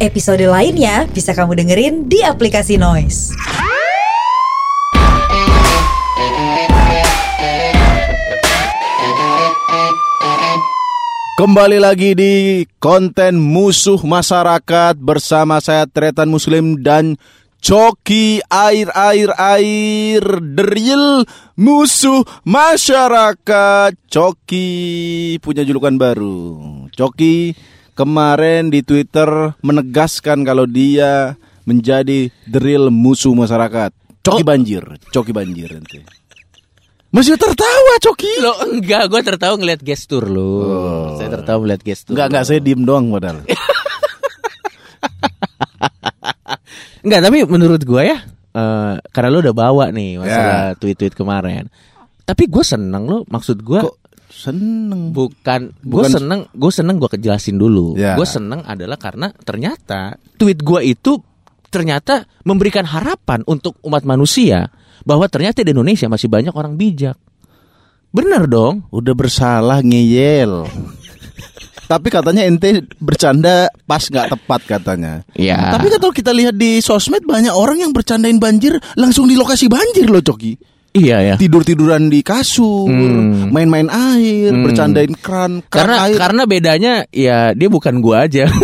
Episode lainnya bisa kamu dengerin di aplikasi Noise. Kembali lagi di konten musuh masyarakat bersama saya Tretan Muslim dan Coki air air air deril musuh masyarakat Coki punya julukan baru Coki kemarin di Twitter menegaskan kalau dia menjadi deril musuh masyarakat Coki banjir Coki banjir nanti masih tertawa Coki Lo enggak, gue tertawa ngeliat gestur lo. Oh. Saya tertawa ngeliat gestur. Enggak enggak saya diem doang padahal Enggak, tapi menurut gue ya, eh, karena lo udah bawa nih masalah tweet-tweet kemarin. Tapi gue seneng lo, maksud gue Kok seneng bukan, gue seneng, gue seneng gue kejelasin dulu. Ya. Gue seneng adalah karena ternyata tweet gue itu ternyata memberikan harapan untuk umat manusia bahwa ternyata di Indonesia masih banyak orang bijak. Bener dong. Udah bersalah ngeyel Tapi katanya ente bercanda pas nggak tepat katanya Ya. Tapi kalau kita lihat di sosmed banyak orang yang bercandain banjir langsung di lokasi banjir loh Coki iya ya. Tidur-tiduran di kasur, Hmm. main-main air, Hmm. bercandain keran, keran karena air karena bedanya ya dia bukan gua aja.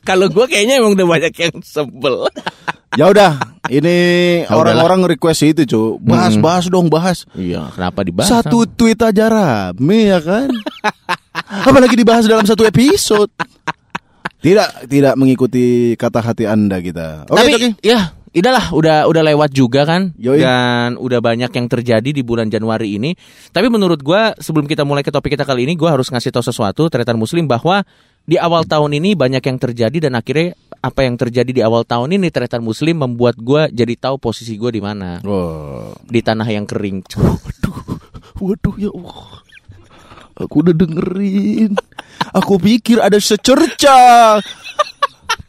Kalau gua kayaknya emang udah banyak yang sebel. Ya udah, ini Ya orang-orang request itu cuy Bahas, Hmm. bahas dong, bahas Iya, kenapa dibahas? Satu tweet aja rame ya kan Apalagi dibahas dalam satu episode Tidak tidak mengikuti kata hati anda kita Oke Tapi Coki. ya, idahlah udah udah lewat juga kan Yoi. dan udah banyak yang terjadi di bulan Januari ini. Tapi menurut gua sebelum kita mulai ke topik kita kali ini, gua harus ngasih tahu sesuatu Tretan Muslim bahwa di awal tahun ini banyak yang terjadi dan akhirnya apa yang terjadi di awal tahun ini Tretan Muslim membuat gua jadi tahu posisi gua di mana. Wah, Di tanah yang kering. waduh, waduh ya Allah. Aku udah dengerin. Aku pikir ada secerca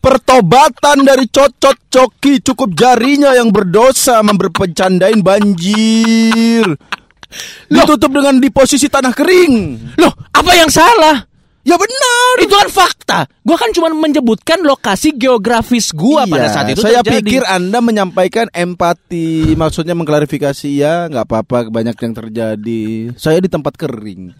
pertobatan dari cocot coki cukup jarinya yang berdosa memberpencandain banjir. Ditutup dengan di posisi tanah kering. Loh, apa yang salah? Ya benar. Itu kan fakta. Gua kan cuma menyebutkan lokasi geografis gua pada Iya, saat itu saya terjadi. pikir Anda menyampaikan empati, maksudnya mengklarifikasi ya, nggak apa-apa banyak yang terjadi. Saya di tempat kering.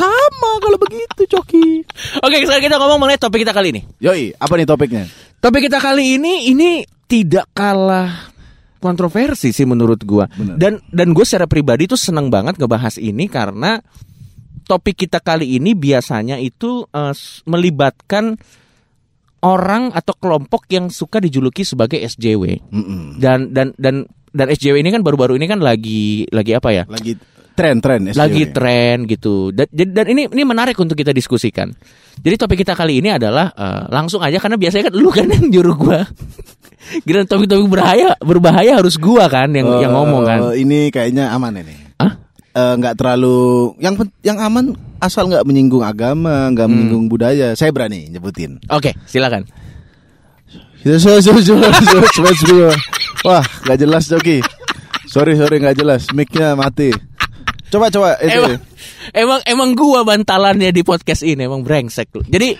Sama kalau begitu, Coki. Oke, sekarang kita ngomong mengenai topik kita kali ini. Yoi, apa nih topiknya? Topik kita kali ini ini tidak kalah kontroversi sih menurut gua. Benar. Dan dan gue secara pribadi tuh seneng banget ngebahas ini karena topik kita kali ini biasanya itu s- melibatkan orang atau kelompok yang suka dijuluki sebagai SJW. Mm-mm. Dan dan dan dan SJW ini kan baru-baru ini kan lagi lagi apa ya? Lagi tren-tren SJW. lagi tren gitu dan, dan ini ini menarik untuk kita diskusikan jadi topik kita kali ini adalah eh, langsung aja karena biasanya kan lu kan yang nyuruh gua Gila topik-topik berbahaya berbahaya harus gua kan yang yang ngomong kan Eh, Ini kayaknya aman ini. Hah? Eh, nggak terlalu yang yang aman asal nggak menyinggung agama, nggak Hmm. menyinggung budaya. Saya berani nyebutin. oke silakan so, so, so. Wah, nggak jelas Coki. Sorry, sorry nggak jelas. Mic-nya mati. Coba, coba. Itu. emang emang emang gua bantalannya di podcast ini emang brengsek lu jadi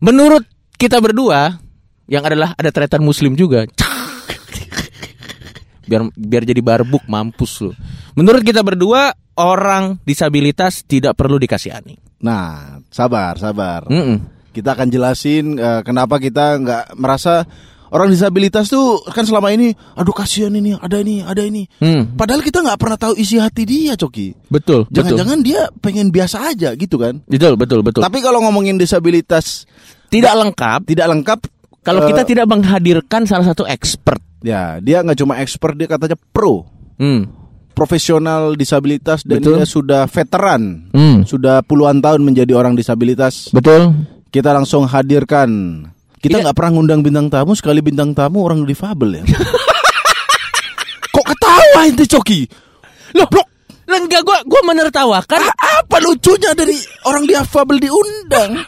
menurut kita berdua yang adalah ada tretan muslim juga biar biar jadi barbuk mampus lu menurut kita berdua orang disabilitas tidak perlu dikasihani Nah, sabar, sabar. Mm-mm. Kita akan jelasin eh, kenapa kita nggak merasa orang disabilitas tuh kan selama ini, aduh kasihan ini, ada ini, ada ini. Hmm, Padahal kita nggak pernah tahu isi hati dia, Coki. betul, betul. Jangan-jangan dia pengen biasa aja gitu kan. Betul, betul, betul. Tapi kalau ngomongin disabilitas tidak lengkap tidak lengkap, kalau eh, kita tidak menghadirkan salah satu expert. ya dia nggak cuma expert, dia katanya pro. Hmm. profesional disabilitas dan Betul. dia sudah veteran, Hmm. sudah puluhan tahun menjadi orang disabilitas. Betul. Kita langsung hadirkan. Kita Iya. nggak pernah ngundang bintang tamu sekali bintang tamu orang difabel ya. Kok ketawa ente Coki? Loh, bro, enggak gua gua menertawakan. A- apa lucunya dari orang difabel diundang?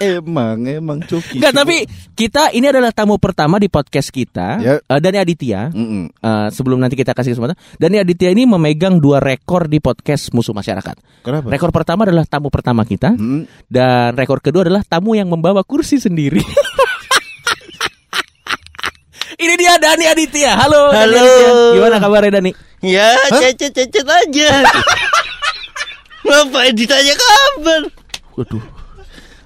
Emang, emang Coki. Enggak, tapi kita ini adalah tamu pertama di podcast kita. Ya. Eh, Dani Aditya. Mm-mm. Eh, sebelum nanti kita kasih kesempatan, Dani Aditya ini memegang dua rekor di podcast Musuh Masyarakat. Kenapa? Rekor pertama adalah tamu pertama kita, Mm. dan rekor kedua adalah tamu yang membawa kursi sendiri. dia Dani Aditya. Halo. Dani Halo. Aditya. Gimana kabarnya Dani? Ya, cecet-cecet aja. Ngapain ditanya kabar? Waduh.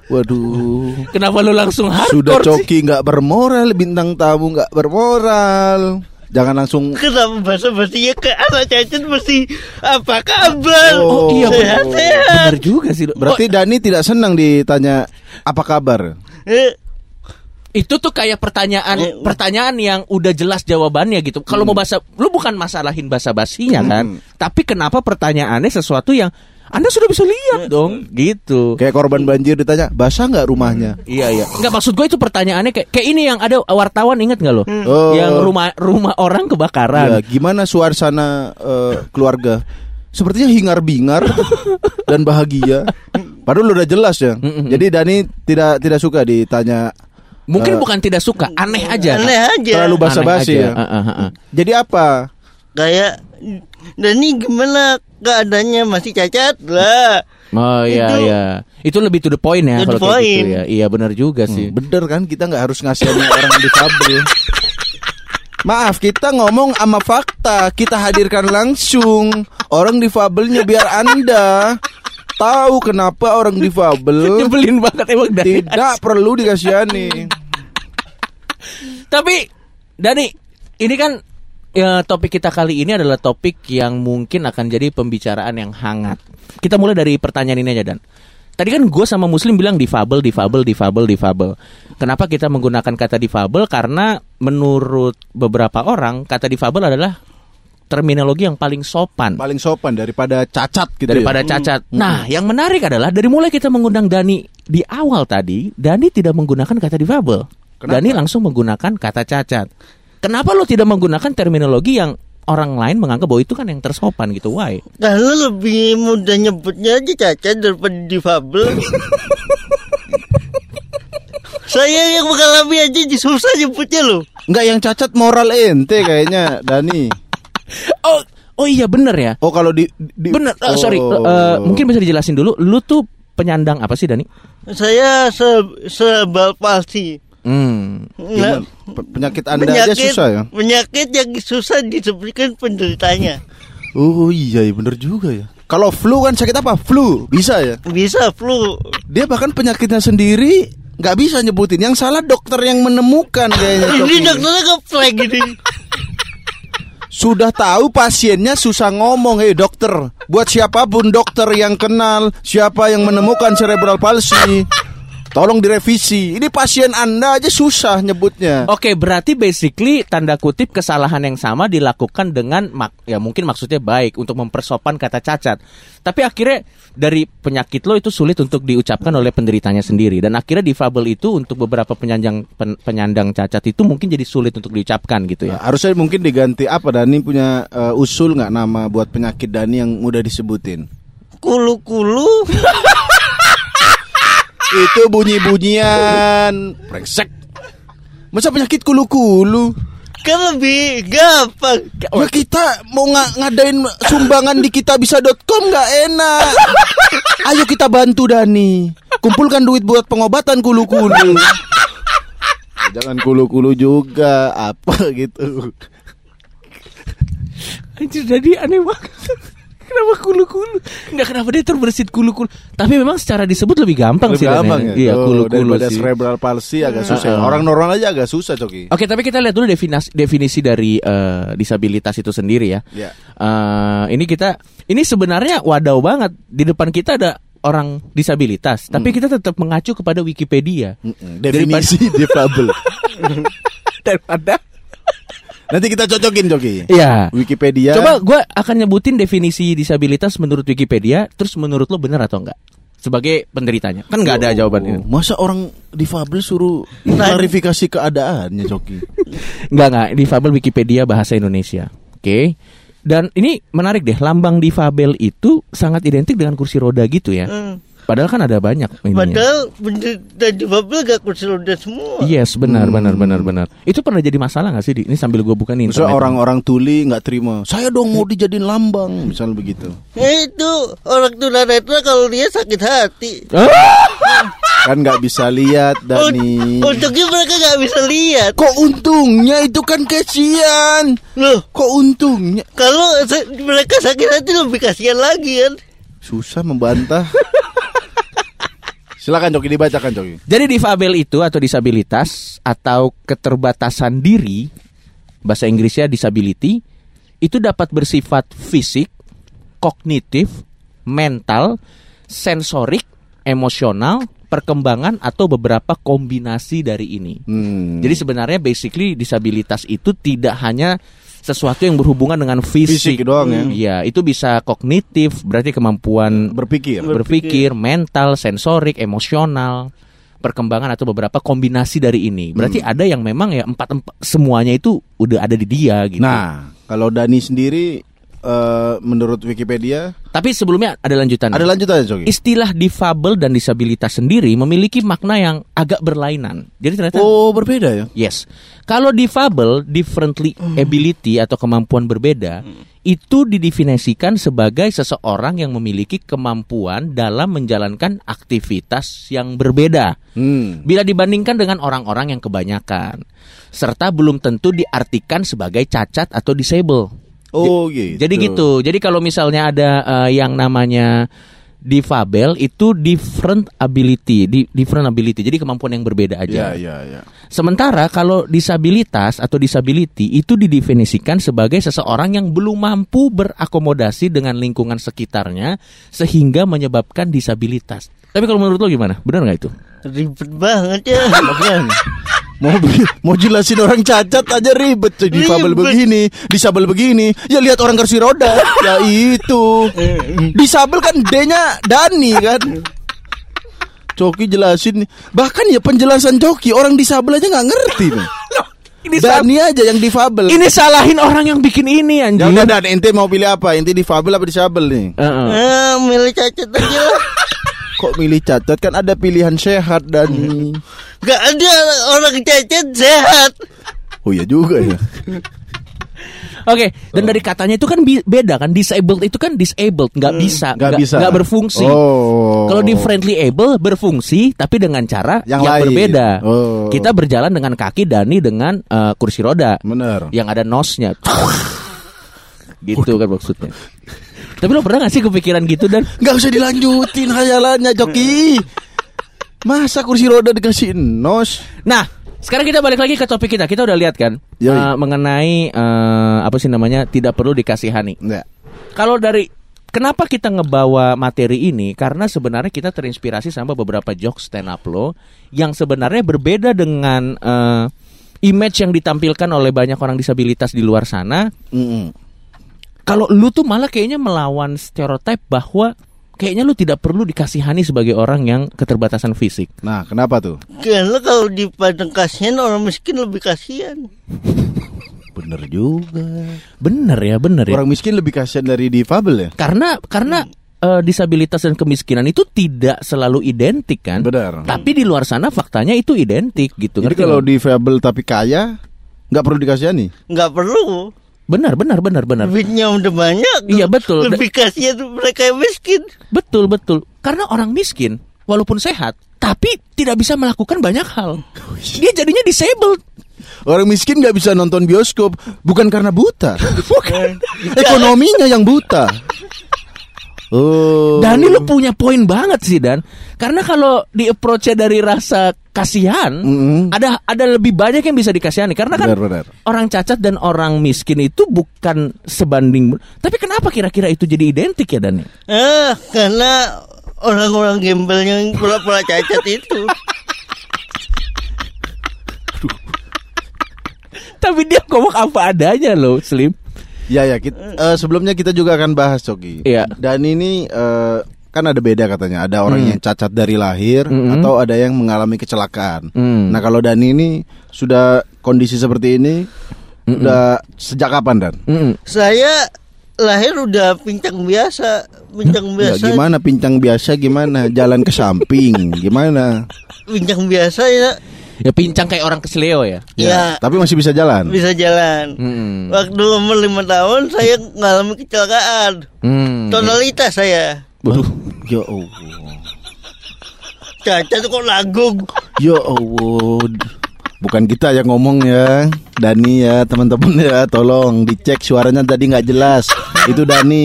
Waduh. Kenapa lu langsung Sudah hardcore sih? Coki nggak bermoral, bintang tamu nggak bermoral. Jangan langsung Kenapa bahasa bahasanya ke anak cecet mesti apa kabar? Oh, iya sehat, benar. sehat. Benar juga sih. Berarti Dani tidak senang ditanya apa kabar? Eh, itu tuh kayak pertanyaan pertanyaan yang udah jelas jawabannya gitu. Kalau mau bahasa lu bukan masalahin bahasa basinya kan, Hmm. tapi kenapa pertanyaannya sesuatu yang Anda sudah bisa lihat dong, gitu. Kayak korban banjir ditanya, basah nggak rumahnya? Iya iya. Enggak maksud gue itu pertanyaannya kayak kayak ini yang ada wartawan inget nggak lo? Oh. Yang rumah rumah orang Ya, kebakaran. gimana suasana eh, keluarga? Sepertinya hingar-bingar dan bahagia. Padahal udah jelas ya. Jadi Dani tidak tidak suka ditanya Mungkin Eh, bukan tidak suka, aneh aja. aneh aja. terlalu basa-basi ya. aja. Heeh, heeh. Jadi apa? Kayak dan ini gimana keadaannya masih cacat lah. Oh iya Itu- iya. Itu lebih to the point ya To the gitu point. ya. Iya benar juga sih. Hmm, bener kan kita nggak harus ngasihani orang difabel. Maaf, kita ngomong sama fakta. Kita hadirkan langsung orang difabelnya biar Anda tahu kenapa orang difabel Nyebelin banget emang Dani. tidak perlu dikasihani. Tapi Dani, ini kan ya, topik kita kali ini adalah topik yang mungkin akan jadi pembicaraan yang hangat. Kita mulai dari pertanyaan ini aja Dan. Tadi kan gue sama Muslim bilang difabel, difabel, difabel, difabel. Kenapa kita menggunakan kata difabel? Karena menurut beberapa orang kata difabel adalah terminologi yang paling sopan Paling sopan daripada cacat gitu daripada ya. cacat. Nah, yang menarik adalah dari mulai kita mengundang Dani di awal tadi, Dani tidak menggunakan kata difabel. Kenapa? Dani langsung menggunakan kata cacat. Kenapa lo tidak menggunakan terminologi yang orang lain menganggap bahwa itu kan yang tersopan gitu? Why? Kalau lebih mudah nyebutnya aja cacat daripada difabel. Saya yang mengalami aja susah nyebutnya loh. Enggak yang cacat moral ente kayaknya Dani. Oh, oh iya bener ya. Oh kalau di, di Bener. Eh, sorry, Oh. eh, mungkin bisa dijelasin dulu. Lu tuh penyandang apa sih Dani? Saya se sebal palsi. Hmm. Nah, Gimana? Pe- penyakit Anda aja susah ya? Penyakit yang susah disebutkan penderitanya. Oh iya, iya bener juga ya. Kalau flu kan sakit apa? Flu bisa ya. Bisa flu. Dia bahkan penyakitnya sendiri nggak bisa nyebutin. Yang salah dokter yang menemukan kayaknya. Ini dokternya ngeplay gini. Sudah tahu pasiennya susah ngomong, hei dokter. Buat siapa pun dokter yang kenal siapa yang menemukan cerebral palsy, tolong direvisi. Ini pasien Anda aja susah nyebutnya. Oke, berarti basically tanda kutip kesalahan yang sama dilakukan dengan mak ya mungkin maksudnya baik untuk mempersopan kata cacat. Tapi akhirnya dari penyakit lo itu sulit untuk diucapkan oleh penderitanya sendiri dan akhirnya difabel itu untuk beberapa penyandang pen- penyandang cacat itu mungkin jadi sulit untuk diucapkan gitu Ya, ya. harusnya mungkin diganti apa Dani punya eh, usul nggak nama buat penyakit Dani yang mudah disebutin? Kulu-kulu. Itu bunyi-bunyian brengsek. Masa penyakit kulu-kulu? Kan lebih gampang. Ya kita mau nga- ngadain sumbangan di kitabisa.com nggak enak. Ayo kita bantu Dani. Kumpulkan duit buat pengobatan kulu-kulu. Jangan kulu-kulu juga apa gitu. Anjir jadi aneh banget. Kenapa kulu-kulu? Enggak kenapa dia terbersit kulu-kulu. Tapi memang secara disebut lebih gampang Lebih sih. Gampang ya. ya. Iya, kulu-kulu sih. cerebral palsy agak susah. Heeh. Orang normal aja agak susah Coki. Oke, tapi kita lihat dulu definisi definisi dari eh, disabilitas itu sendiri ya. Ya. Eh, ini kita ini sebenarnya wadaw banget di depan kita ada orang disabilitas, tapi kita tetap mengacu kepada Wikipedia Mm-mm, Definisi difabel. daripada Nanti kita cocokin Coki. Iya. Wikipedia. Coba gue akan nyebutin definisi disabilitas menurut Wikipedia, terus menurut lo bener atau enggak? Sebagai penderitanya, kan nggak ada jawaban itu. Oh, Masa orang difabel suruh klarifikasi keadaannya Coki? Enggak enggak, difabel Wikipedia bahasa Indonesia. Oke. Dan ini menarik deh, lambang difabel itu sangat identik dengan kursi roda gitu ya. Hmm. Padahal kan ada banyak ininya. Padahal penderita difabel gak kursi roda semua. Yes, benar, benar, benar, benar. Itu pernah jadi masalah nggak sih? Di? Ini sambil gue buka nih. Misalnya internet. orang-orang tuli nggak terima. Saya dong mau dijadiin lambang, misalnya begitu. Ya itu orang tunanetra kalau dia sakit hati. Kan nggak bisa lihat Dani. Untungnya mereka gak bisa lihat. Kok untungnya itu kan kasihan. Loh, Kok untungnya? kalau mereka sakit hati lebih kasihan lagi kan. Susah membantah. Silakan Coki dibacakan Coki. Jadi difabel itu atau disabilitas atau keterbatasan diri, bahasa Inggrisnya disability, itu dapat bersifat fisik, kognitif, mental, sensorik, emosional, perkembangan atau beberapa kombinasi dari ini. Hmm. Jadi sebenarnya basically disabilitas itu tidak hanya sesuatu yang berhubungan dengan fisik, Fisik doang ya. Iya, itu bisa kognitif, berarti kemampuan berpikir. berpikir, mental, sensorik, emosional, perkembangan atau beberapa kombinasi dari ini. Berarti Hmm. ada yang memang ya empat empat semuanya itu udah ada di dia gitu. Nah, kalau Dani sendiri eh, menurut Wikipedia tapi sebelumnya ada lanjutan. ada lanjutannya Coki. Istilah difabel dan disabilitas sendiri memiliki makna yang agak berlainan. Jadi ternyata Oh, berbeda ya. Yes. Kalau difabel, differently ability atau kemampuan berbeda, itu didefinisikan sebagai seseorang yang memiliki kemampuan dalam menjalankan aktivitas yang berbeda. Hmm. Bila dibandingkan dengan orang-orang yang kebanyakan, serta belum tentu diartikan sebagai cacat atau disable. Oh, gitu. Jadi gitu. Jadi kalau misalnya ada eh, yang namanya difabel itu different ability, di, different ability. Jadi kemampuan yang berbeda aja. Ya, ya, ya. Sementara kalau disabilitas atau disability itu didefinisikan sebagai seseorang yang belum mampu berakomodasi dengan lingkungan sekitarnya sehingga menyebabkan disabilitas. Tapi kalau menurut lo gimana? Benar nggak itu? Ribet banget ya. Mau mau jelasin orang cacat aja ribet cuy. Difabel begini, disabel begini. Ya lihat orang kursi roda. ya itu. Disabel kan D-nya Dani kan. Coki jelasin nih. Bahkan ya penjelasan Coki orang disabel aja nggak ngerti nih. Ini, Dani aja yang difabel. ini salahin orang yang bikin ini Ya anjing. udah Dan, ente mau pilih apa? Ente difabel apa disabel nih? Heeh. Ah, milih cacat aja lah. Kok milih cacat kan ada pilihan sehat Dani. Gak ada orang cacat sehat. Oh iya juga ya. Oke, dan dari katanya itu kan beda kan disabled itu kan disabled, nggak bisa, Nggak bisa. nggak berfungsi. Oh. Kalau di friendly able berfungsi tapi dengan cara Yang yang, lain. berbeda. Oh. Kita berjalan dengan kaki Dani dengan eh, kursi roda Bener. yang ada nosnya. gitu kan maksudnya. Tapi lo pernah gak sih kepikiran gitu dan Nggak usah dilanjutin hayalannya Joki. Masa kursi roda dikasih nos? Nah, sekarang kita balik lagi ke topik kita. Kita udah lihat kan Yoi. eh, mengenai eh, apa sih namanya tidak perlu dikasihani. Enggak. Kalau dari kenapa kita ngebawa materi ini? Karena sebenarnya kita terinspirasi sama beberapa jokes stand up lo yang sebenarnya berbeda dengan eh, image yang ditampilkan oleh banyak orang disabilitas di luar sana. Mm-mm. Kalau lu tuh malah kayaknya melawan stereotip bahwa kayaknya lu tidak perlu dikasihani sebagai orang yang keterbatasan fisik. Nah, kenapa tuh? Karena kalau dipandang kasihan orang miskin lebih kasihan. Bener juga. Bener ya, bener ya. Orang miskin lebih kasihan dari difabel ya? Karena karena eh, disabilitas dan kemiskinan itu tidak selalu identik kan. Benar. Tapi di luar sana faktanya itu identik gitu. Jadi ngerti kalau difabel tapi kaya, nggak perlu dikasihani. Nggak perlu. Benar benar benar benar. Duitnya udah banyak. Iya, betul. Lebih kasihan mereka yang miskin. Betul betul. Karena orang miskin walaupun sehat tapi tidak bisa melakukan banyak hal. Dia jadinya disabled. Orang miskin nggak bisa nonton bioskop bukan karena buta, Bukan. ekonominya yang buta. Oh. Dani lu punya poin banget sih Dan. Karena kalau di approach dari rasa kasihan, Mm-mm. ada ada lebih banyak yang bisa dikasihani. Karena kan Benar, benar. orang cacat dan orang miskin itu bukan sebanding. Tapi kenapa kira-kira itu jadi identik ya Dan? Ah, karena orang-orang gembel yang pura-pura cacat itu. Tapi dia ngomong apa adanya loh, Slim. Ya ya, kita, eh, sebelumnya kita juga akan bahas Coki. Iya. Dan ini eh, kan ada beda katanya. Ada orang Hmm. yang cacat dari lahir Mm-mm. atau ada yang mengalami kecelakaan. Hmm. Nah kalau Dani ini sudah kondisi seperti ini, udah sejak kapan Dan? Mm-mm. Saya lahir udah pincang biasa, pincang Ya, biasa, gimana pincang biasa gimana? Jalan ke samping gimana? pincang biasa ya. Ya pincang kayak orang kesleo ya. Ya, Tapi masih bisa jalan. bisa jalan. Hmm. Waktu umur lima tahun saya mengalami kecelakaan. Hmm. Totalitas saya. Waduh, ya Allah. Cacat kok lagung. Ya Allah. Bukan kita yang ngomong ya, Dani ya teman-teman ya, tolong dicek suaranya tadi nggak jelas. Itu Dani.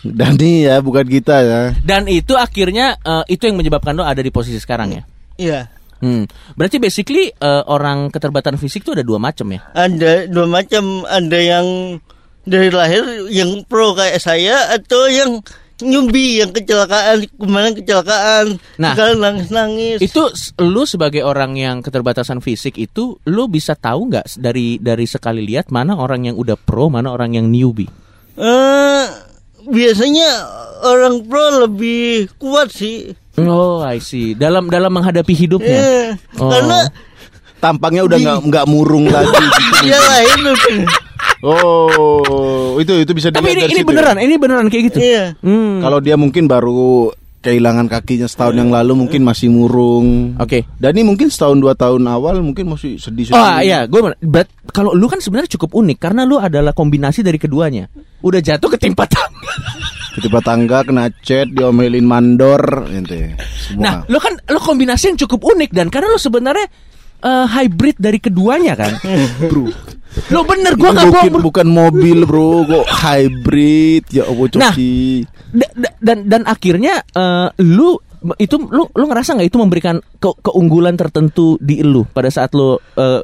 Dani ya, bukan kita ya. Dan itu akhirnya eh, itu yang menyebabkan lo ada di posisi sekarang ya. Iya. Hmm. Berarti basically eh, orang keterbatasan fisik itu ada dua macam ya. Ada dua macam, ada yang dari lahir yang pro kayak saya atau yang nyubi yang kecelakaan kemarin kecelakaan Nah, sekarang nangis nangis Itu lu sebagai orang yang keterbatasan fisik itu lu bisa tahu nggak dari dari sekali lihat mana orang yang udah pro, mana orang yang newbie? Eh, biasanya orang pro lebih kuat sih Oh, I see. Dalam dalam menghadapi hidupnya. Eh, Oh. karena Tampangnya udah nggak nggak murung lagi. gitu. dia lahir udah Oh, itu itu bisa Tapi dilihat ini dari ini situ ya. beneran, ini beneran kayak gitu. iya Hmm. Kalau dia mungkin baru kehilangan kakinya setahun yang lalu mungkin masih murung. Oke. Dani mungkin setahun dua tahun awal mungkin masih sedih-sedih. Oh iya, gue berat. Kalau lu kan sebenarnya cukup unik karena lu adalah kombinasi dari keduanya. Udah jatuh ketimpa tangga. Ketimpa tangga kena chat, diomelin mandor, ente. Nah, Semua. lu kan lu kombinasi yang cukup unik dan karena lu sebenarnya eh, hybrid dari keduanya kan. bro. Lu bener gua nggak bohong. bro. bukan mobil, bro, kok hybrid. Ya Allah, Nah. Coki. Da- da- dan dan akhirnya eh, lu itu lu lu ngerasa nggak itu memberikan ke- keunggulan tertentu di lu pada saat lu eh,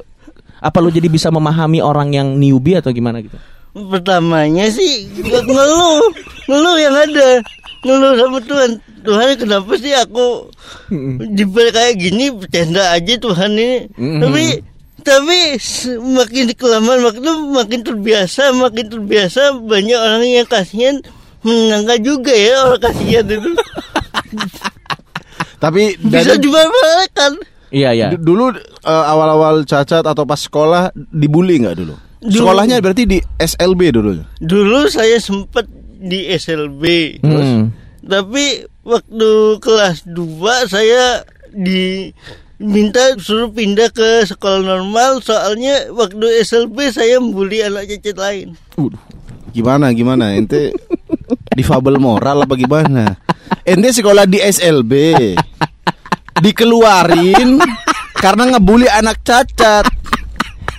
apa lu jadi bisa memahami orang yang newbie atau gimana gitu? pertamanya sih ngeluh ngeluh yang ada ngeluh sama Tuhan Tuhan kenapa sih aku diberi kayak gini bercanda aja Tuhan ini Mm. tapi tapi makin kelamaan waktu makin terbiasa makin terbiasa banyak orang yang kasihan menganggap juga ya orang kasihan itu Tapi bisa dimanfaatkan Iya iya. dulu eh, awal-awal cacat atau pas sekolah dibully nggak dulu? Dulu. Sekolahnya berarti di SLB dulu. dulu saya sempat di SLB Hmm. Tapi waktu kelas 2 saya diminta suruh pindah ke sekolah normal soalnya waktu SLB saya membuli anak cacat lain. Gimana gimana ente difabel moral apa gimana? Ente sekolah di SLB dikeluarin karena ngebully anak cacat.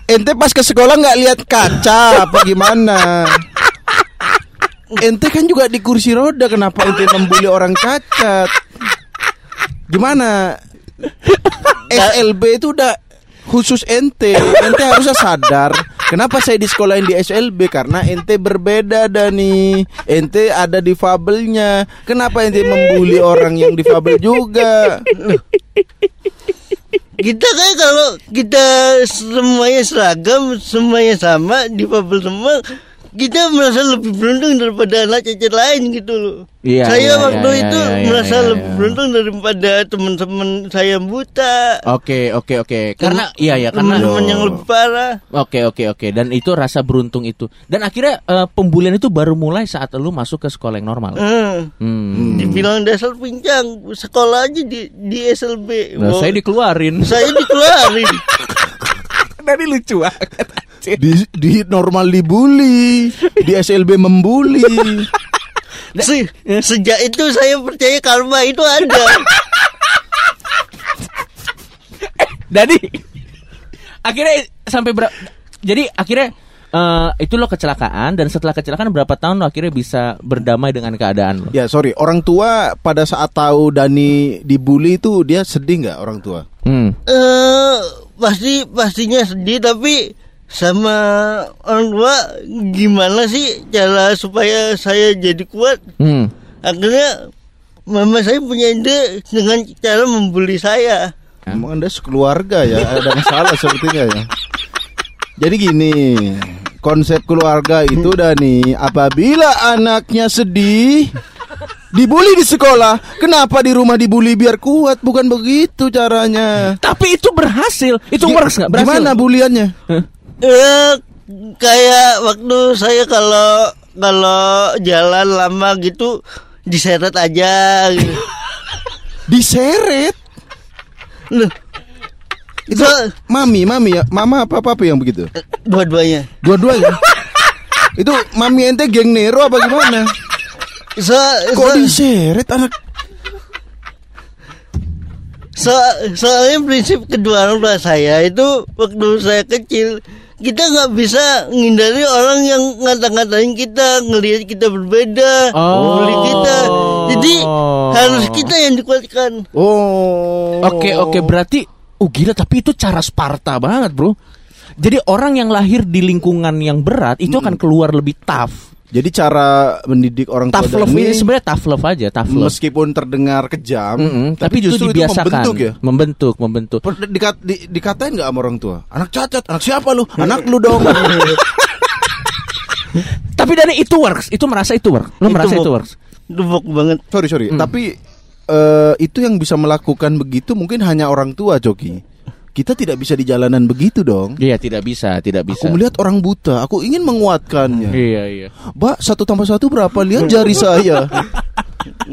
Ente pas ke sekolah nggak lihat kaca apa gimana? Ente kan juga di kursi roda kenapa ente membuli orang cacat? Gimana? SLB itu udah khusus ente. Ente harusnya sadar. Kenapa saya di sekolahin di SLB? Karena ente berbeda Dani. Ente ada difabelnya. Kenapa ente membuli orang yang difabel juga? Kita kan kalau kita semuanya seragam, semuanya sama, difabel semua, kita merasa lebih beruntung daripada anak cacat lain gitu loh. Iya, saya iya, waktu iya, itu iya, iya, merasa iya, lebih iya. beruntung daripada teman-teman saya yang buta. Oke oke oke. Karena iya ya karena teman-teman yang lebih parah. Oke oke oke dan itu rasa beruntung itu dan akhirnya eh, pembulian itu baru mulai saat lu masuk ke sekolah yang normal. Hmm. Hmm. Dibilang dasar pincang, sekolah aja di di SLB. Nah, saya dikeluarin. saya dikeluarin. Dari lucu banget. Di, di normal dibully, di SLB membuli. Se- sejak itu saya percaya karma itu ada. Jadi akhirnya sampai berapa? Jadi akhirnya eh, itu lo kecelakaan dan setelah kecelakaan berapa tahun lo akhirnya bisa berdamai dengan keadaan lo? Ya sorry, orang tua pada saat tahu Dani dibully itu dia sedih nggak orang tua? Hmm. Eh pasti pastinya sedih tapi sama orang tua gimana sih cara supaya saya jadi kuat? Hmm. Akhirnya mama saya punya ide dengan cara membuli saya. Emang anda sekeluarga ya ada masalah sepertinya ya. Jadi gini, konsep keluarga itu Dani, apabila anaknya sedih, dibully di sekolah, kenapa di rumah dibully biar kuat? Bukan begitu caranya. Tapi itu berhasil. Itu Gi- works nggak? Berhasil. Gimana buliannya? Eh kayak waktu saya kalau kalau jalan lama gitu diseret aja gitu. Diseret. Loh, Itu mami, mami ya, mama apa apa yang begitu? dua-duanya. Dua-duanya. itu mami ente geng Nero apa gimana? So, Kok so- diseret anak? So- soalnya prinsip kedua orang tua saya itu waktu saya kecil kita nggak bisa menghindari orang yang ngata-ngatain kita, ngelihat kita berbeda, Oh. kita. Jadi harus kita yang dikuatkan. Oh. Oke oke berarti oh gila tapi itu cara Sparta banget bro. Jadi orang yang lahir di lingkungan yang berat itu akan keluar lebih tough. Jadi cara mendidik orang tua Tough dan love ini ini sebenarnya tough love aja, tough love. meskipun terdengar kejam, Mm-mm, tapi, itu justru dibiasakan, membentuk ya. membentuk, membentuk. Dikat, di, dikatain nggak sama orang tua? Anak cacat, anak siapa lu? Anak lu dong. Tapi dari itu works, itu merasa itu works. Merasa Itu itu work. works. Dubok banget. sorry sorry. Hmm. Tapi eh, itu yang bisa melakukan begitu mungkin hanya orang tua, Coki. Kita tidak bisa di jalanan begitu dong. Iya tidak bisa, tidak bisa. Aku melihat orang buta, aku ingin menguatkannya. Iya iya. Mbak, satu tambah satu berapa? Lihat jari saya.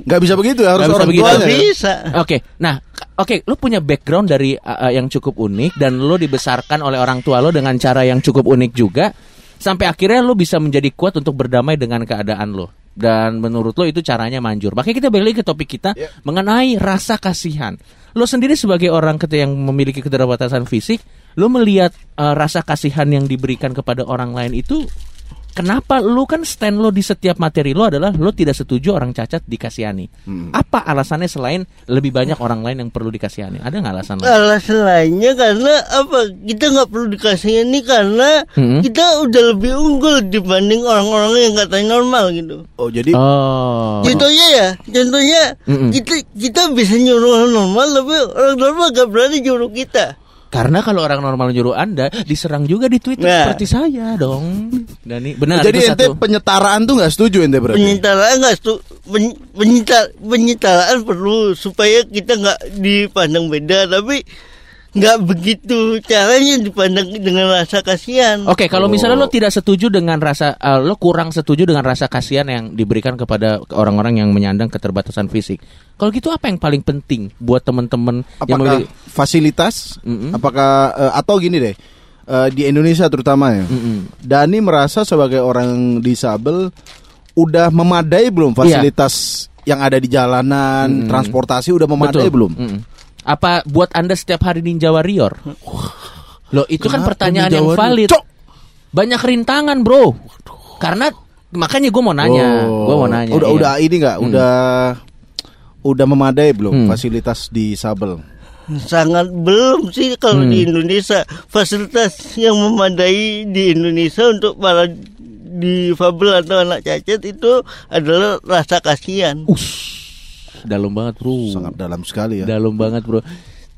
Gak bisa begitu ya, harus bisa orang begitu. tuanya. Ya? bisa. Oke, nah, oke, lo punya background dari uh, yang cukup unik dan lo dibesarkan oleh orang tua lo dengan cara yang cukup unik juga, sampai akhirnya lo bisa menjadi kuat untuk berdamai dengan keadaan lo. Dan menurut lo itu caranya manjur. Makanya kita balik lagi ke topik kita Ya. mengenai rasa kasihan. Lo sendiri sebagai orang yang memiliki keterbatasan fisik, lo melihat uh, rasa kasihan yang diberikan kepada orang lain itu Kenapa lu kan stand lo di setiap materi lo adalah lo tidak setuju orang cacat dikasihani. Hmm. Apa alasannya selain lebih banyak orang lain yang perlu dikasihani? Ada nggak alasan lain? Alasan lainnya karena apa? Kita nggak perlu dikasih ini karena Hmm. kita udah lebih unggul dibanding orang-orang yang katanya normal gitu. Oh, jadi Oh. Contohnya ya, contohnya Mm-mm. kita kita bisa nyuruh orang normal, tapi orang normal gak berani nyuruh kita. Karena kalau orang normal nyuruh Anda diserang juga di Twitter Nah. seperti saya dong. Dani, benar jadi itu ente satu. penyetaraan tuh nggak setuju ente berarti? Penyetaraan nggak pen, penyita- penyetaraan perlu supaya kita nggak dipandang beda, tapi nggak begitu caranya dipandang dengan rasa kasihan. Oke, kalau misalnya Oh. lo tidak setuju dengan rasa eh, lo kurang setuju dengan rasa kasihan yang diberikan kepada orang-orang yang menyandang keterbatasan fisik. Kalau gitu apa yang paling penting buat teman-teman yang memiliki fasilitas? Mm-mm. Apakah eh, atau gini deh? eh, di Indonesia terutama ya. Mm-mm. Dani merasa sebagai orang disabel udah memadai belum fasilitas yang ada di jalanan, Mm. transportasi udah memadai Betul. belum? Mm-mm. Apa buat Anda setiap hari Ninja Warrior? Loh, itu kan Kenapa pertanyaan Ninja yang valid. Cok! Banyak rintangan, Bro. Karena makanya gue mau nanya, Oh, gue mau nanya. Udah iya. udah ini nggak? Hmm. Udah udah memadai belum Hmm. fasilitas di Sabel? Sangat belum sih kalau Hmm. di Indonesia fasilitas yang memadai di Indonesia untuk para difabel atau anak cacat itu adalah rasa kasihan. Us. Dalam banget, Bro. Sangat dalam sekali ya. Dalam banget, Bro.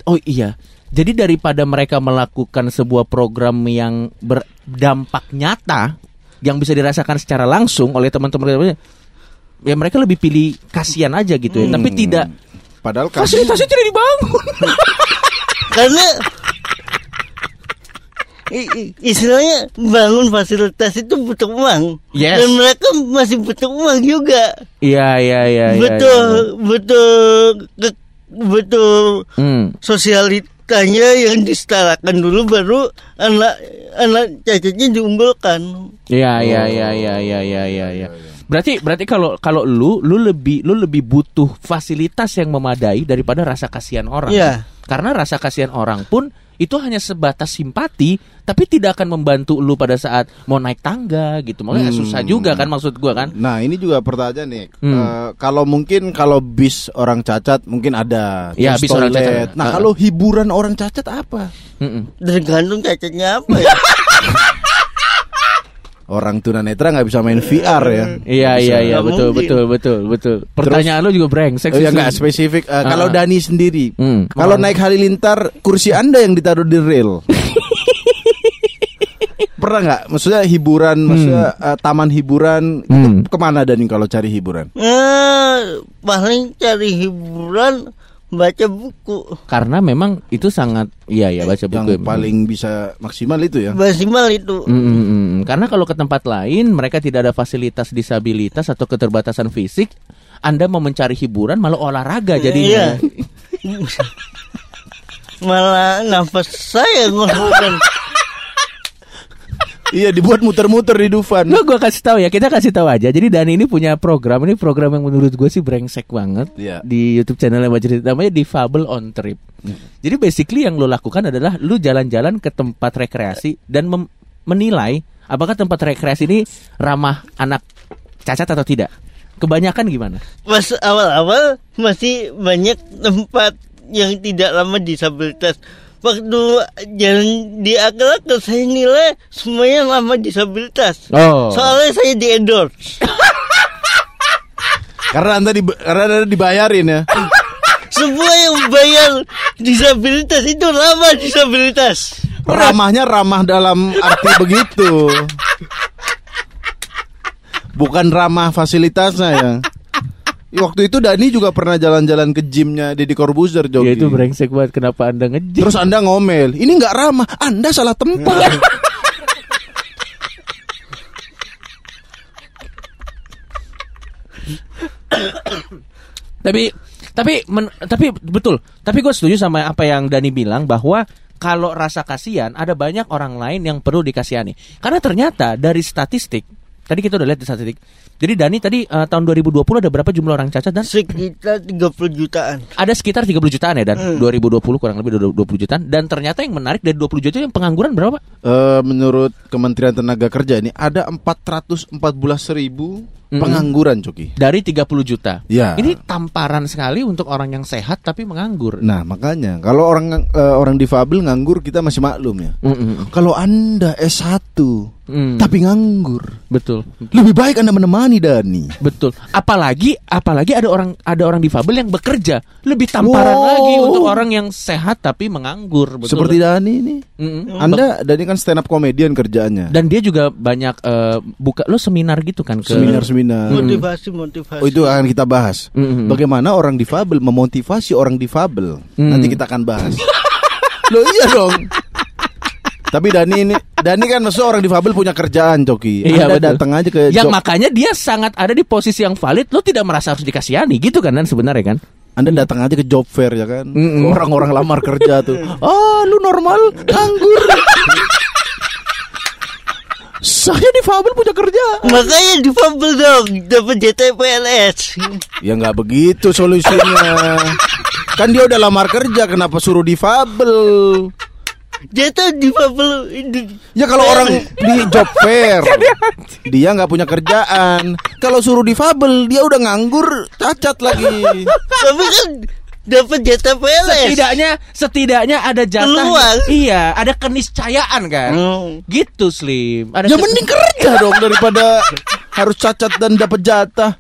Oh iya. Jadi daripada mereka melakukan sebuah program yang berdampak nyata yang bisa dirasakan secara langsung oleh teman-teman ya mereka lebih pilih kasihan aja gitu ya. Tapi Hmm. tidak Padahal fasilitasnya tidak dibangun. Karena istilahnya bangun fasilitas itu butuh uang Yes. dan mereka masih butuh uang juga. Iya, iya, iya. iya, butuh iya. butuh ke- butuh Hmm. sosialitanya yang disetarakan dulu baru anak anak cacatnya diunggulkan. Iya iya iya iya iya iya iya. iya. Berarti berarti kalau kalau lu lu lebih lu lebih butuh fasilitas yang memadai daripada rasa kasihan orang. Iya. Karena rasa kasihan orang pun itu hanya sebatas simpati tapi tidak akan membantu lu pada saat mau naik tangga gitu. Makanya Hmm. susah juga kan maksud gua kan. Nah ini juga pertanyaan nih. Hmm. Eh, kalau mungkin kalau bis orang cacat mungkin ada. Iya, Terus bis orang toilet. cacat. Nah Uh-uh. kalau hiburan orang cacat apa? Mm-mm. Tergantung cacatnya apa ya. Orang tunanetra nggak bisa main VR ya. Iya iya iya Nggak betul betul betul betul. Pertanyaan lu juga brengsek Oh sih, ya nggak spesifik. Eh, Kalau Ah. Dani sendiri, Hmm. kalau naik halilintar kursi anda yang ditaruh di rel. Pernah nggak? Maksudnya hiburan, maksudnya eh, taman hiburan Hmm. itu ke mana Dani kalau cari hiburan? Eh, paling cari hiburan baca buku. Karena memang itu sangat iya ya baca buku. Yang paling bisa maksimal itu ya. Maksimal itu. Mm, mm, mm. Karena kalau ke tempat lain mereka tidak ada fasilitas disabilitas atau keterbatasan fisik, Anda mau mencari hiburan malah olahraga jadinya. Iya. Malah nafas saya ngomongkan. Iya dibuat muter-muter di Dufan. Lo gue kasih tahu ya, kita kasih tahu aja. Jadi Dani ini punya program, ini program yang menurut gue sih brengsek banget Iya. di YouTube channel Majelis namanya Difabel on Trip. Jadi basically yang lo lakukan adalah lu jalan-jalan ke tempat rekreasi dan mem- menilai apakah tempat rekreasi ini ramah anak cacat atau tidak. Kebanyakan gimana? Pas awal-awal masih banyak tempat yang tidak ramah disabilitas. Waktu jalan di akal-akal saya nilai semuanya ramah disabilitas. Oh. Soalnya saya di endorse. Karena anda di, karena anda dibayarin ya. Semua yang bayar disabilitas itu ramah disabilitas. Ramahnya ramah dalam arti begitu. Bukan ramah fasilitasnya ya. Waktu itu Dani juga pernah jalan-jalan ke gymnya Deddy Corbuzier Ya Jogi. itu brengsek banget kenapa Anda ngejek? Terus Anda ngomel, ini nggak ramah, Anda salah tempat. Tapi tapi men- tapi betul. Tapi gue setuju sama apa yang Dani bilang bahwa kalau rasa kasihan ada banyak orang lain yang perlu dikasihani. Karena ternyata dari statistik tadi kita udah lihat di statistik. Jadi Dani tadi eh, tahun 2020 ada berapa jumlah orang cacat dan Sekitar 30 jutaan. ada sekitar 30 jutaan ya dan Hmm. 2020 kurang lebih 20 jutaan dan ternyata yang menarik dari 20 juta yang pengangguran berapa? Pak? Eh, menurut Kementerian Tenaga Kerja ini ada 414 ribu Mm-mm. pengangguran Coki. Dari 30 juta. Ya. Ini tamparan sekali untuk orang yang sehat tapi menganggur. Nah makanya kalau orang eh, orang difabel nganggur kita masih maklum ya. Mm-mm. Kalau anda S1 Mm. tapi nganggur, Betul. lebih baik anda menemani Dani. Betul. Apalagi apalagi ada orang ada orang difabel yang bekerja lebih tamparan Wow. lagi untuk orang yang sehat tapi menganggur. Betul. Seperti Dani ini. Mm-mm. Anda Dani kan stand up komedian kerjaannya. dan dia juga banyak eh, buka lo seminar gitu kan ke Seminar-seminar. Motivasi, motivasi. Oh itu akan kita bahas. Mm-mm. Bagaimana orang difabel memotivasi orang difabel. Mm. Nanti kita akan bahas. Loh iya dong. Tapi Dani ini Dani kan maksudnya orang difabel punya kerjaan Coki. Iya, Anda betul. datang aja ke yang makanya dia sangat ada di posisi yang valid lo tidak merasa harus dikasihani gitu kan dan sebenarnya kan Anda datang aja ke job fair ya kan. Mm-mm. Orang-orang lamar kerja tuh. Ah, lu normal nganggur. Saya difabel punya kerja. Makanya difabel dong, dapat jatah PNS. Ya nggak begitu solusinya. kan dia udah lamar kerja, kenapa suruh difabel? Jatah difabel ini. Ya kalau orang di job fair dia nggak punya kerjaan. Kalau suruh difabel dia udah nganggur, cacat lagi. Tapi kan dapat jatah PNS. setidaknya setidaknya ada jatah Peluang. iya ada keniscayaan kan Hmm. gitu slim ada Ya mending kerja dong daripada harus cacat dan dapat jatah.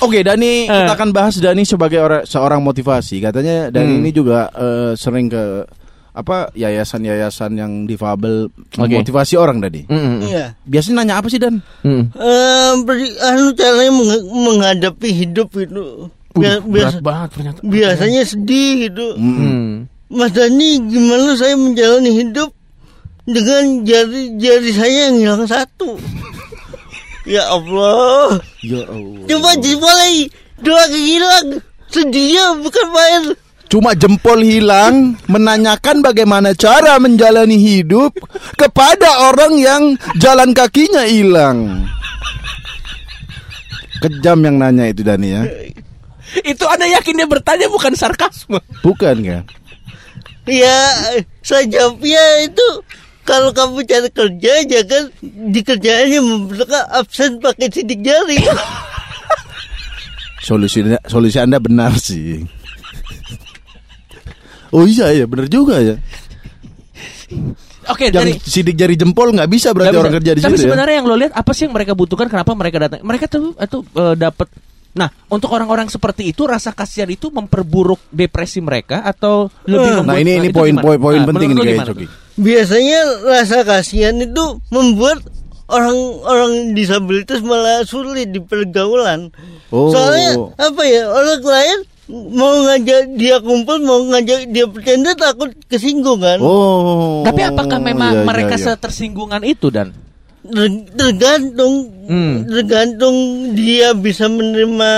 Oke, Dani, Eh. kita akan bahas Dani sebagai orang seorang motivasi. Katanya Dani Hmm. ini juga eh, sering ke apa yayasan-yayasan yang difabel Oke. motivasi orang tadi. Mm-mm. Iya. Biasanya nanya apa sih Dan? Mm. Eh, anu caranya meng- menghadapi hidup itu. Bia- Uh, biasa- berat banget ternyata biasanya sedih gitu. Hmm. Mas Dani gimana saya menjalani hidup dengan jari-jari saya yang hilang satu. ya Allah. Ya Allah. Coba dimulai dua hilang. Sedihnya bukan main. Cuma jempol hilang menanyakan bagaimana cara menjalani hidup kepada orang yang jalan kakinya hilang. Kejam yang nanya itu Dani ya. itu anda yakin dia bertanya bukan sarkasme Bukan kan? Ya, saya jawabnya itu kalau kamu cari kerja jangan di kerjaannya memberikan absen pakai sidik jari. Solusi solusi Anda benar sih. Oh iya ya, benar juga ya. oke Yang dari sidik jari jempol nggak bisa berarti Nggak orang bisa. kerja di Tapi situ ya. sebenarnya yang lo lihat apa sih yang mereka butuhkan? Kenapa mereka datang? Mereka tuh itu eh, dapat. Nah, untuk orang-orang seperti itu rasa kasihan itu memperburuk depresi mereka atau lebih membuat Nah ini ini itu poin gimana? poin poin Nah, penting nih lo kayak Coki. Biasanya rasa kasihan itu membuat orang-orang disabilitas malah sulit di pergaulan. Oh. Soalnya apa ya orang lain mau ngajak dia kumpul, mau ngajak dia bercanda takut kesinggung kan. Oh. Tapi apakah memang iya, iya, mereka iya. setersinggungan itu dan Ter- tergantung Hmm. tergantung dia bisa menerima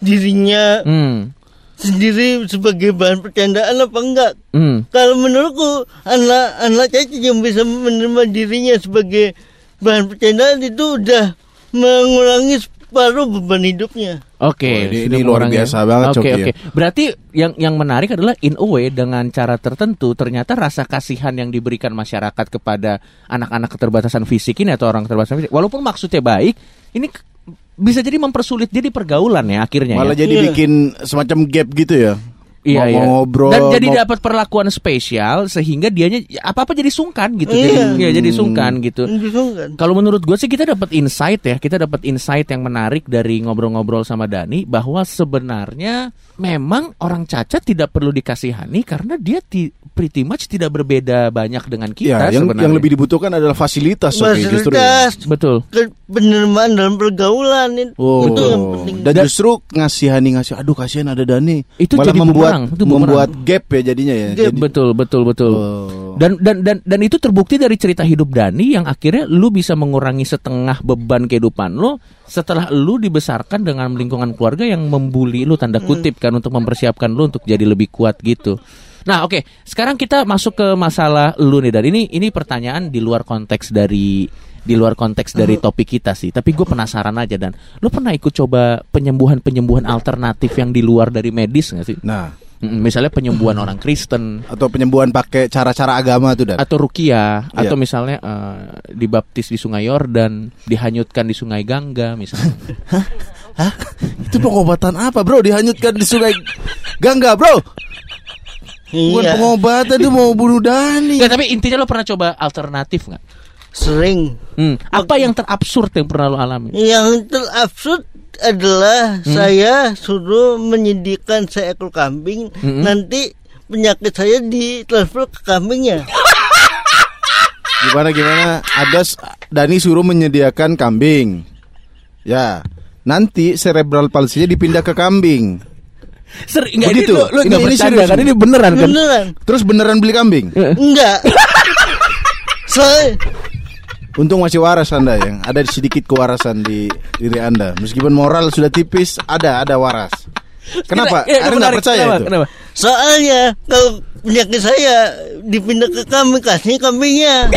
dirinya hmm, sendiri sebagai bahan percandaan apa enggak hmm. kalau menurutku anak anak cacat yang bisa menerima dirinya sebagai bahan percandaan itu udah mengurangi separuh beban hidupnya Oke, Oh, ini- ini luar mengurangi. biasa banget, Oke, Coki, ya. oke. Berarti yang yang menarik adalah in a way dengan cara tertentu ternyata rasa kasihan yang diberikan masyarakat kepada anak-anak keterbatasan fisik ini atau orang keterbatasan fisik, walaupun maksudnya baik, ini bisa jadi mempersulit dia di pergaulan ya akhirnya. Malah ya. jadi Iya. bikin semacam gap gitu ya. Iya, mau, iya. ngobrol. Dan jadi mau- dapat perlakuan spesial sehingga dianya apa apa jadi sungkan gitu. Iya. Jadi, ya, jadi sungkan gitu. Kalau menurut gue sih kita dapat insight ya, kita dapat insight yang menarik dari ngobrol-ngobrol sama Dani bahwa sebenarnya memang orang cacat tidak perlu dikasihani karena dia ti- pretty much tidak berbeda banyak dengan kita Ya, yang, sebenarnya. yang lebih dibutuhkan adalah fasilitas, oke, justru. ya. fasilitas betul. ke- penerimaan dalam pergaulan itu, Oh, itu yang penting dan justru ngasihani ngasih, aduh kasihan ada Dani. Itu Malah jadi membuat bumerang, itu bumerang. membuat gap ya jadinya ya. Gap. Jadi- Betul, betul, betul. Oh. Dan dan dan dan itu terbukti dari cerita hidup Dani yang akhirnya lu bisa mengurangi setengah beban kehidupan lu setelah lu dibesarkan dengan lingkungan keluarga yang membuli lu tanda kutip kan untuk mempersiapkan lu untuk jadi lebih kuat gitu. Nah, oke, sekarang kita masuk ke masalah lu nih dan ini ini pertanyaan di luar konteks dari di luar konteks dari topik kita sih. Tapi gue penasaran aja dan lu pernah ikut coba penyembuhan penyembuhan alternatif yang di luar dari medis nggak sih? Nah, Misalnya penyembuhan orang Kristen, atau penyembuhan pakai cara-cara agama tuh dan. atau rukia Iya. atau misalnya eh, dibaptis di Sungai Yordan, dihanyutkan di Sungai Gangga misalnya. Itu pengobatan apa, Bro? Dihanyutkan di sungai Gangga, Bro. Bukan iya pengobatan dia mau bunuh Dani. Nggak, tapi intinya lo pernah coba alternatif nggak? sering Hmm, apa yang terabsurd yang pernah lo alami? yang terabsurd adalah saya suruh menyediakan seekor kambing Mm-mm. nanti penyakit saya ditransfer ke kambingnya Gimana gimana? Ada Dani suruh menyediakan kambing. Ya. Nanti cerebral palsinya dipindah ke kambing. Ser nggak Begitu? ini lo, lo Ini- ini serius kan? Ini beneran kan? beneran Terus beneran beli kambing? enggak saya Untung masih waras Anda yang ada sedikit kewarasan di diri Anda. Meskipun moral sudah tipis, ada ada waras. Kenapa? Iya, iya, Anda nggak percaya kenapa? itu? Kenapa? soalnya kalau penyakit saya dipindah ke kambing kasih kambingnya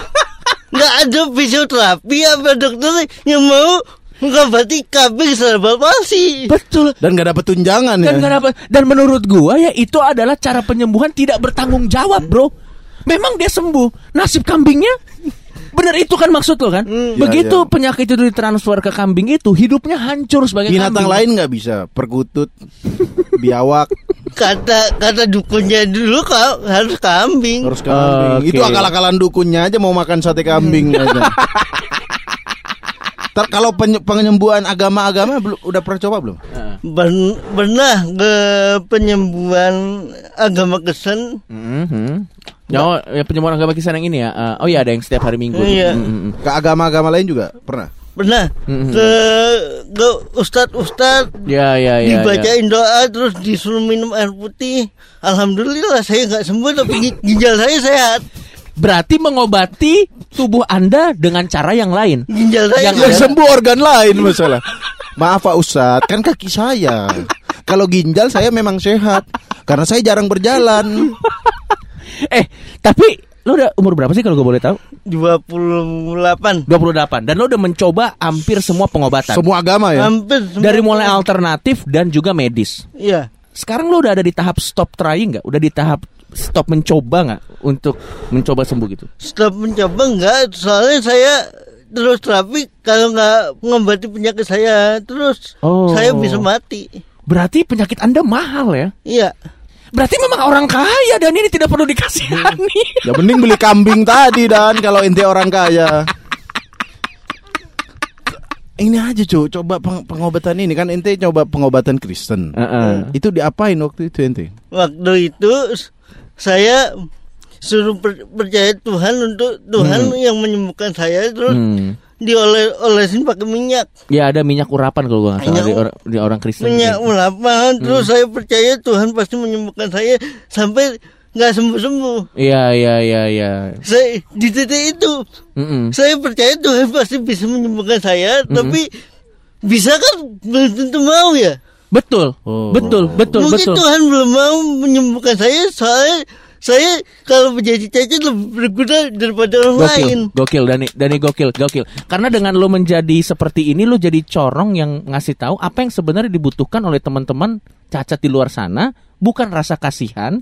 nggak ada fisioterapi apa dokter yang mau mengobati kambing cerebral palsi Betul. Dan nggak dapat tunjangan ya. Dan nggak dapat- dan menurut gua ya itu adalah cara penyembuhan tidak bertanggung jawab, Bro. Memang dia sembuh. Nasib kambingnya Bener itu kan maksud lo kan? Begitu Iya, iya. penyakit itu ditransfer ke kambing itu, hidupnya hancur sebagai Binatang kambing. lain nggak bisa, perkutut, biawak, kata kata dukunnya dulu kau harus kambing harus kambing. Oke. Itu akal-akalan dukunnya aja mau makan sate kambing aja. Ntar kalau penye- penyembuhan agama-agama belum udah pernah coba belum? Ben- pernah ke penyembuhan agama Kristen Mhm. Oh, ya penyembuhan agama kisan yang ini ya. Eh, oh iya ada yang setiap hari Minggu. Iya. Mm, mm, mm. Ke agama-agama lain juga pernah? pernah Mhm. ke ke ustadz ustadz Ya ya ya. ya. dibacain doa terus disuruh minum air putih alhamdulillah saya nggak sembuh tapi gi- ginjal saya sehat Berarti mengobati tubuh Anda dengan cara yang lain. ginjal saya Yang Yang sembuh organ lain masalah. Maaf Pak Ustadz, kan kaki saya. Kalau ginjal saya memang sehat karena saya jarang berjalan. Eh, tapi lo udah umur berapa sih kalau gue boleh tahu? 28 28 dan lo udah mencoba hampir semua pengobatan. Semua agama ya. hampir semua. Dari mulai alternatif dan juga medis. iya Sekarang lo udah ada di tahap stop trying nggak? Udah di tahap stop mencoba nggak untuk mencoba sembuh gitu? stop mencoba enggak soalnya saya terus terapi kalau nggak mengobati penyakit saya terus Oh. saya bisa mati Berarti penyakit Anda mahal ya? iya Berarti memang orang kaya dan ini tidak perlu dikasihani. Ya mending beli kambing tadi dan kalau ente orang kaya. Ini aja cuy, coba peng- pengobatan ini kan ente coba pengobatan Kristen. Heeh. Itu diapain waktu itu ente? waktu itu saya suruh per- percaya Tuhan untuk Tuhan yang menyembuhkan saya terus Hmm. dioles-olesin pakai minyak. Ya ada minyak urapan kalau gua nggak salah di, or- di orang Kristen. Minyak gitu. ulapan. Terus saya percaya Tuhan pasti menyembuhkan saya sampai nggak sembuh-sembuh. Iya iya iya iya. Saya di titik itu Mm-mm. saya percaya Tuhan pasti bisa menyembuhkan saya, tapi bisa kan belum tentu mau ya. Betul. Oh. Betul, betul, Mungkin betul. Tuhan belum mau menyembuhkan saya, saya saya kalau menjadi cacat lebih berguna daripada orang lain. Gokil, gokil Dani, Dani gokil, gokil. Karena dengan lo menjadi seperti ini lo jadi corong yang ngasih tahu apa yang sebenarnya dibutuhkan oleh teman-teman cacat di luar sana, bukan rasa kasihan,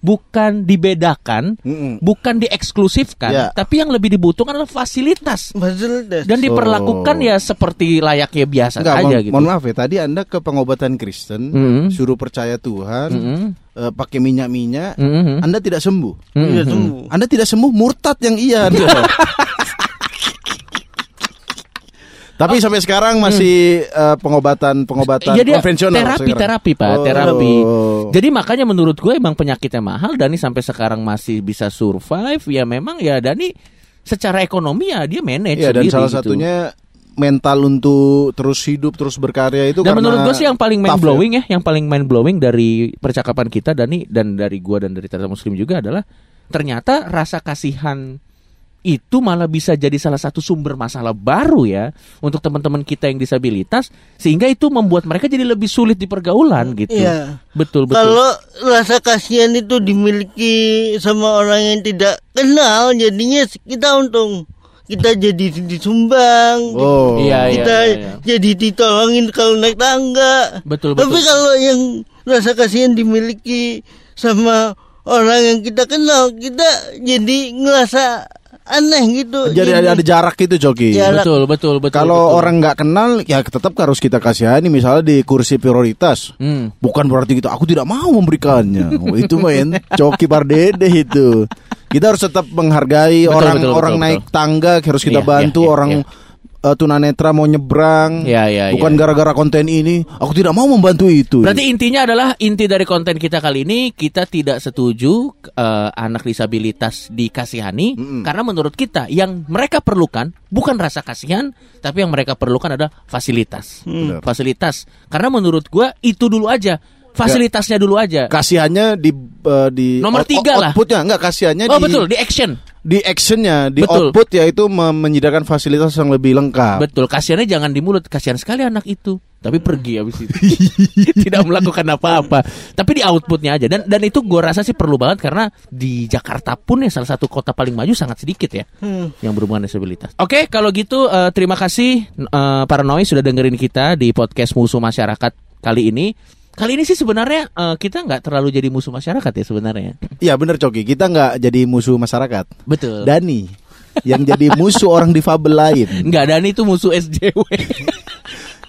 bukan dibedakan, Mm-mm. bukan dieksklusifkan, Ya. tapi yang lebih dibutuhkan adalah fasilitas Fasilitas. dan diperlakukan Oh. ya seperti layaknya biasa Enggak, aja mohon, gitu. mohon maaf ya. Tadi Anda ke pengobatan Kristen, Mm-mm. suruh percaya Tuhan, Mm-mm. eh, pakai minyak-minyak, Mm-mm. Anda tidak sembuh. Sembuh. Anda tidak sembuh, murtad yang iya. Tapi sampai sekarang masih eh, pengobatan pengobatan Jadi konvensional. terapi sekarang. terapi pak Oh. terapi. Jadi makanya menurut gue emang penyakitnya mahal. Dani sampai sekarang masih bisa survive. Ya memang ya Dani secara ekonomi ya dia manage Iya dan salah gitu. satunya mental untuk terus hidup terus berkarya itu Dan menurut gue sih yang paling mind blowing ya, yang paling mind blowing dari percakapan kita Dani dan dari gua dan dari Tata Muslim juga adalah ternyata rasa kasihan itu malah bisa jadi salah satu sumber masalah baru ya untuk teman-teman kita yang disabilitas sehingga itu membuat mereka jadi lebih sulit di pergaulan gitu. Iya. Betul betul. Kalau rasa kasihan itu dimiliki sama orang yang tidak kenal, jadinya kita untung. Kita jadi disumbang, Oh. Iya, iya, kita iya, iya. jadi ditolongin kalau naik tangga. Betul Tapi betul. kalau yang rasa kasihan dimiliki sama orang yang kita kenal, kita jadi ngerasa aneh gitu. Jadi ada, ada jarak gitu Joki. Jarak. Betul betul betul. Kalau betul. orang nggak kenal ya tetap harus kita kasihani misalnya di kursi prioritas. Hmm. Bukan berarti kita aku tidak mau memberikannya. Oh, itu main Coki Pardede itu. Kita harus tetap menghargai Betul, orang betul, orang betul, naik tangga harus kita Iya, bantu iya, iya, orang iya. Eh, tunanetra mau nyebrang. Iya, iya, Bukan iya. gara-gara konten ini aku tidak mau membantu itu. Berarti intinya adalah inti dari konten kita kali ini kita tidak setuju eh, anak disabilitas dikasihani karena menurut kita yang mereka perlukan bukan rasa kasihan tapi yang mereka perlukan adalah fasilitas. Benar. Fasilitas. Karena menurut gua itu dulu aja. Fasilitasnya dulu aja. kasihannya di eh, di Nomor out- tiga lah. outputnya enggak kasihannya Oh di betul, di action. di actionnya di Betul. output yaitu menyediakan fasilitas yang lebih lengkap. Betul, kasihannya jangan di mulut, kasihan sekali anak itu. Tapi pergi habis itu. Tidak melakukan apa-apa. Tapi di outputnya aja. Dan dan itu gue rasa sih perlu banget karena di Jakarta pun ya salah satu kota paling maju sangat sedikit ya Hmm. yang berhubungan disabilitas. Oke, kalau gitu eh, terima kasih eh, para noise sudah dengerin kita di podcast Musuh Masyarakat kali ini. Kali ini sih sebenarnya eh, kita nggak terlalu jadi musuh masyarakat ya sebenarnya. Iya bener Coki, kita nggak jadi musuh masyarakat. Betul. Dani yang jadi musuh orang difabel lain. Enggak, dan itu musuh SJW.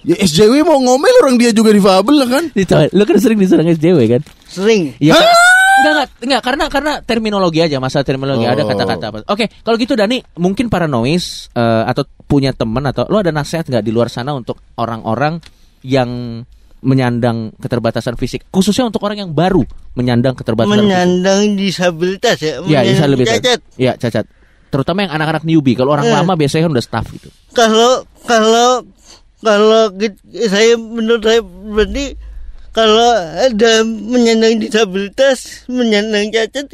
Ya SJW mau ngomel orang dia juga difabel lah kan? Lu kan sering diserang SJW kan? Sering. Iya. kan? Enggak, enggak, enggak, karena karena terminologi aja, masalah terminologi ada Oh. kata-kata apa. Oke, kalau gitu Dani, mungkin para noise eh, atau punya teman atau lo ada nasihat nggak di luar sana untuk orang-orang yang menyandang keterbatasan fisik, khususnya untuk orang yang baru menyandang keterbatasan fisik. Menyandang disabilitas ya. Ya, bisa menyandang lebih cacat. Iya, cacat. Terutama yang anak-anak newbie. Kalau orang Eh. lama biasanya kan udah staff gitu. Kalau kalau kalau saya menurut saya berarti kalau ada menyandang disabilitas, menyandang cacat,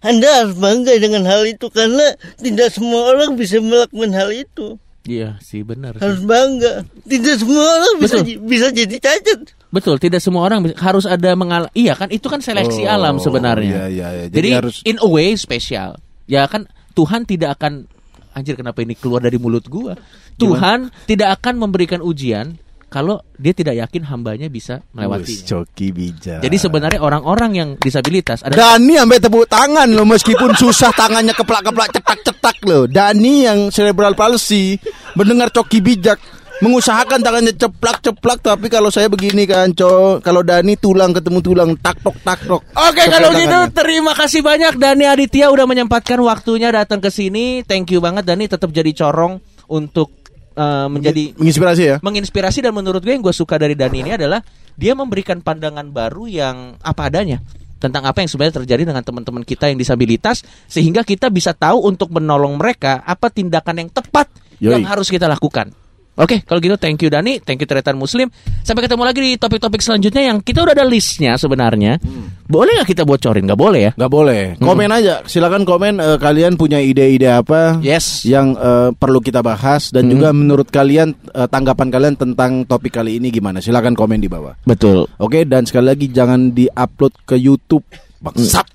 Anda harus bangga dengan hal itu karena tidak semua orang bisa melakukan hal itu. Iya sih benar. sih. Harus bangga. Tidak semua orang bisa Betul. bisa jadi cacat. Betul, tidak semua orang bisa- harus ada mengal. Iya kan, itu kan seleksi Oh, alam sebenarnya. iya, iya, iya. Jadi Jadi, harus- in a way spesial. Ya kan, Tuhan tidak akan anjir kenapa ini keluar dari mulut gua. Tuhan tidak akan memberikan ujian kalau dia tidak yakin hambanya bisa melewati. Coki bijak. Jadi sebenarnya orang-orang yang disabilitas ada Dani sampai tepuk tangan loh meskipun susah tangannya keplak-keplak cetak-cetak loh. Dani yang cerebral palsy mendengar Coki bijak mengusahakan tangannya ceplak-ceplak tapi kalau saya begini kan cok kalau Dani tulang ketemu tulang tak tok tak tok Oke kalau gitu terima kasih banyak Dani Aditya udah menyempatkan waktunya datang ke sini. Thank you banget Dani tetap jadi corong untuk eh, menjadi menginspirasi ya menginspirasi dan menurut gue yang gue suka dari Dani ini adalah dia memberikan pandangan baru yang apa adanya tentang apa yang sebenarnya terjadi dengan teman-teman kita yang disabilitas sehingga kita bisa tahu untuk menolong mereka apa tindakan yang tepat Yoi. yang harus kita lakukan. Oke, kalau gitu thank you Dani, thank you Tretan Muslim. Sampai ketemu lagi di topik-topik selanjutnya yang kita udah ada listnya sebenarnya. Boleh nggak kita bocorin? Nggak boleh ya? Nggak boleh. Komen aja. Silakan komen eh, kalian punya ide-ide apa Yes. yang eh, perlu kita bahas dan juga menurut kalian eh, tanggapan kalian tentang topik kali ini gimana? Silakan komen di bawah. Betul. Oke, dan sekali lagi jangan diupload ke YouTube. Bangsat.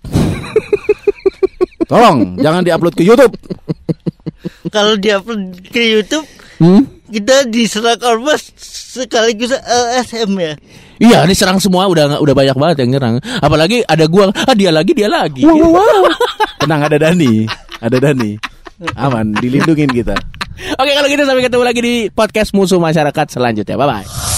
Tolong, jangan diupload ke YouTube. Kalau diupload ke YouTube Hmm? kita diserang ormas sekaligus LSM ya. Iya, ini serang semua udah udah banyak banget yang nyerang. Apalagi ada gua, ah dia lagi, dia lagi. Tenang ada Dani, ada Dani. Aman, dilindungin kita. Oke, kalau gitu sampai ketemu lagi di podcast musuh masyarakat selanjutnya. Bye bye.